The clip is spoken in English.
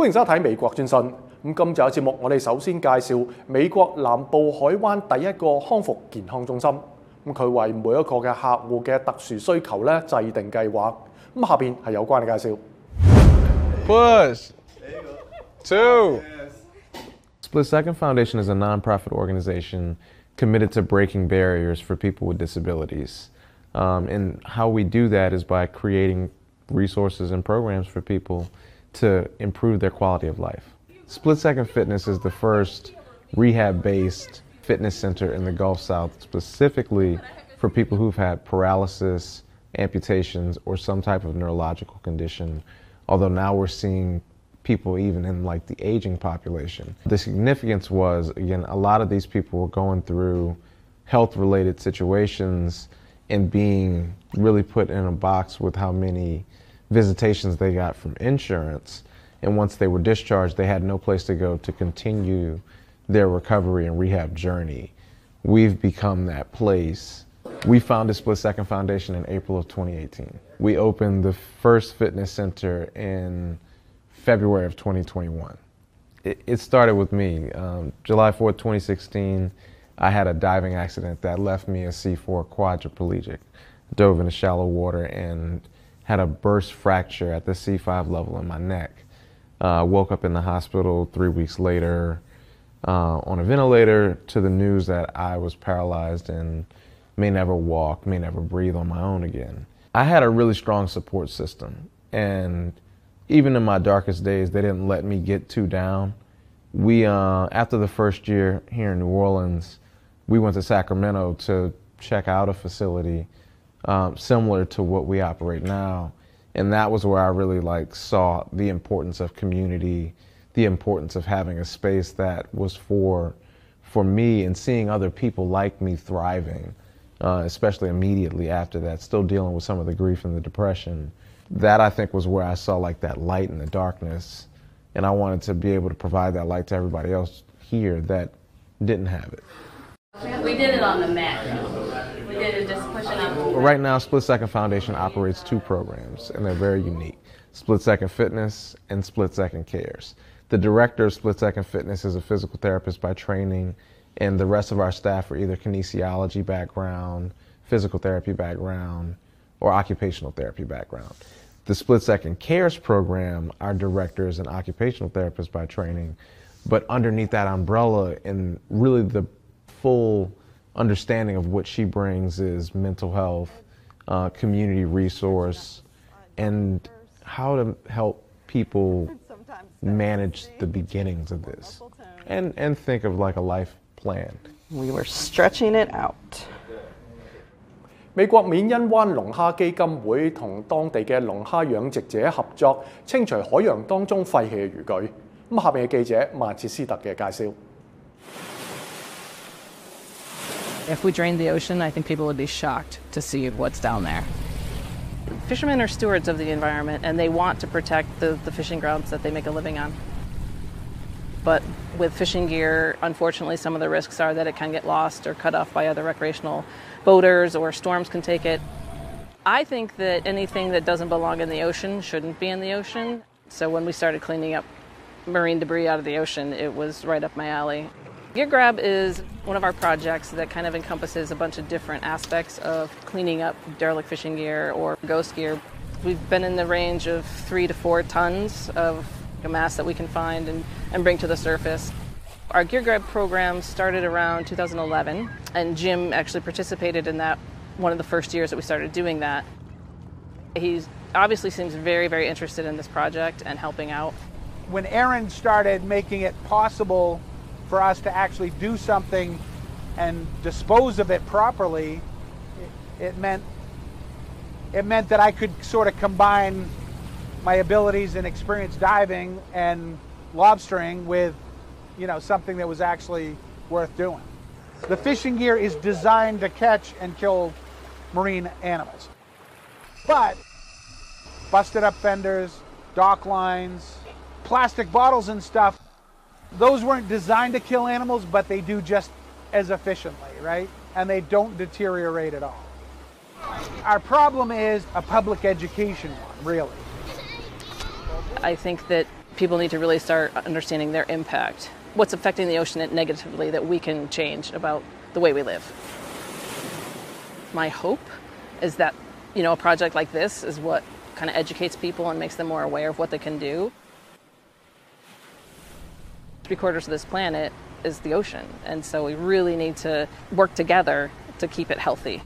歡迎收睇美國專訊。咁今集嘅節目，我哋首先介紹美國南部海灣第一個康復健康中心。咁佢為每一個嘅客户嘅特殊需求咧制定計劃。咁下邊係有關嘅介紹。Push. Two. Split Second Foundation is a nonprofit organization committed to breaking barriers for people with disabilities. Um, and how we do that is by creating resources and programs for people to improve their quality of life. Split Second Fitness is the first rehab based fitness center in the Gulf South, specifically for people who've had paralysis, amputations, or some type of neurological condition. Although now we're seeing people even in like the aging population. The significance was, again, a lot of these people were going through health related situations and being really put in a box with how many visitations they got from insurance. And once they were discharged, they had no place to go to continue their recovery and rehab journey. We've become that place. We founded Split Second Foundation in April of 2018. We opened the first fitness center in February of 2021. It, it started with me. Um, July 4th, 2016, I had a diving accident that left me a C4 quadriplegic. Dove into shallow water and had a burst fracture at the C5 level in my neck. Uh, woke up in the hospital three weeks later uh, on a ventilator to the news that I was paralyzed and may never walk, may never breathe on my own again. I had a really strong support system, and even in my darkest days, they didn't let me get too down. We, uh, after the first year here in New Orleans, we went to Sacramento to check out a facility um, similar to what we operate now, and that was where I really like saw the importance of community, the importance of having a space that was for for me and seeing other people like me thriving, uh, especially immediately after that, still dealing with some of the grief and the depression. That I think was where I saw like that light in the darkness, and I wanted to be able to provide that light to everybody else here that didn't have it. We did it on the mat. Just pushing. Right now, Split Second Foundation operates two programs, and they're very unique Split Second Fitness and Split Second Cares. The director of Split Second Fitness is a physical therapist by training, and the rest of our staff are either kinesiology background, physical therapy background, or occupational therapy background. The Split Second Cares program, our director is an occupational therapist by training, but underneath that umbrella and really the full understanding of what she brings is mental health, uh, community resource, and how to help people manage the beginnings of this and, and think of like a life plan. We were stretching it out. 美国缅因湾龙虾基金会同当地嘅龙虾养殖者合作，清除海洋当中废弃嘅渔具。咁下边嘅记者曼彻斯特嘅介绍。 If we drained the ocean, I think people would be shocked to see what's down there. Fishermen are stewards of the environment and they want to protect the, the fishing grounds that they make a living on. But with fishing gear, unfortunately, some of the risks are that it can get lost or cut off by other recreational boaters or storms can take it. I think that anything that doesn't belong in the ocean shouldn't be in the ocean. So when we started cleaning up marine debris out of the ocean, it was right up my alley. Gear Grab is one of our projects that kind of encompasses a bunch of different aspects of cleaning up derelict fishing gear or ghost gear. We've been in the range of three to four tons of mass that we can find and, and bring to the surface. Our Gear Grab program started around 2011, and Jim actually participated in that one of the first years that we started doing that. He obviously seems very, very interested in this project and helping out. when Erin started making it possible for us to actually do something and dispose of it properly, it, it meant it meant that I could sort of combine my abilities and experience diving and lobstering with, you know, something that was actually worth doing. The fishing gear is designed to catch and kill marine animals. But busted up fenders, dock lines, plastic bottles and stuff, those weren't designed to kill animals, but they do just as efficiently, right? And they don't deteriorate at all. Our problem is a public education one, really. I think that people need to really start understanding their impact. What's affecting the ocean negatively that we can change about the way we live. My hope is that, you know, a project like this is what kind of educates people and makes them more aware of what they can do three quarters of this planet is the ocean. And so we really need to work together to keep it healthy.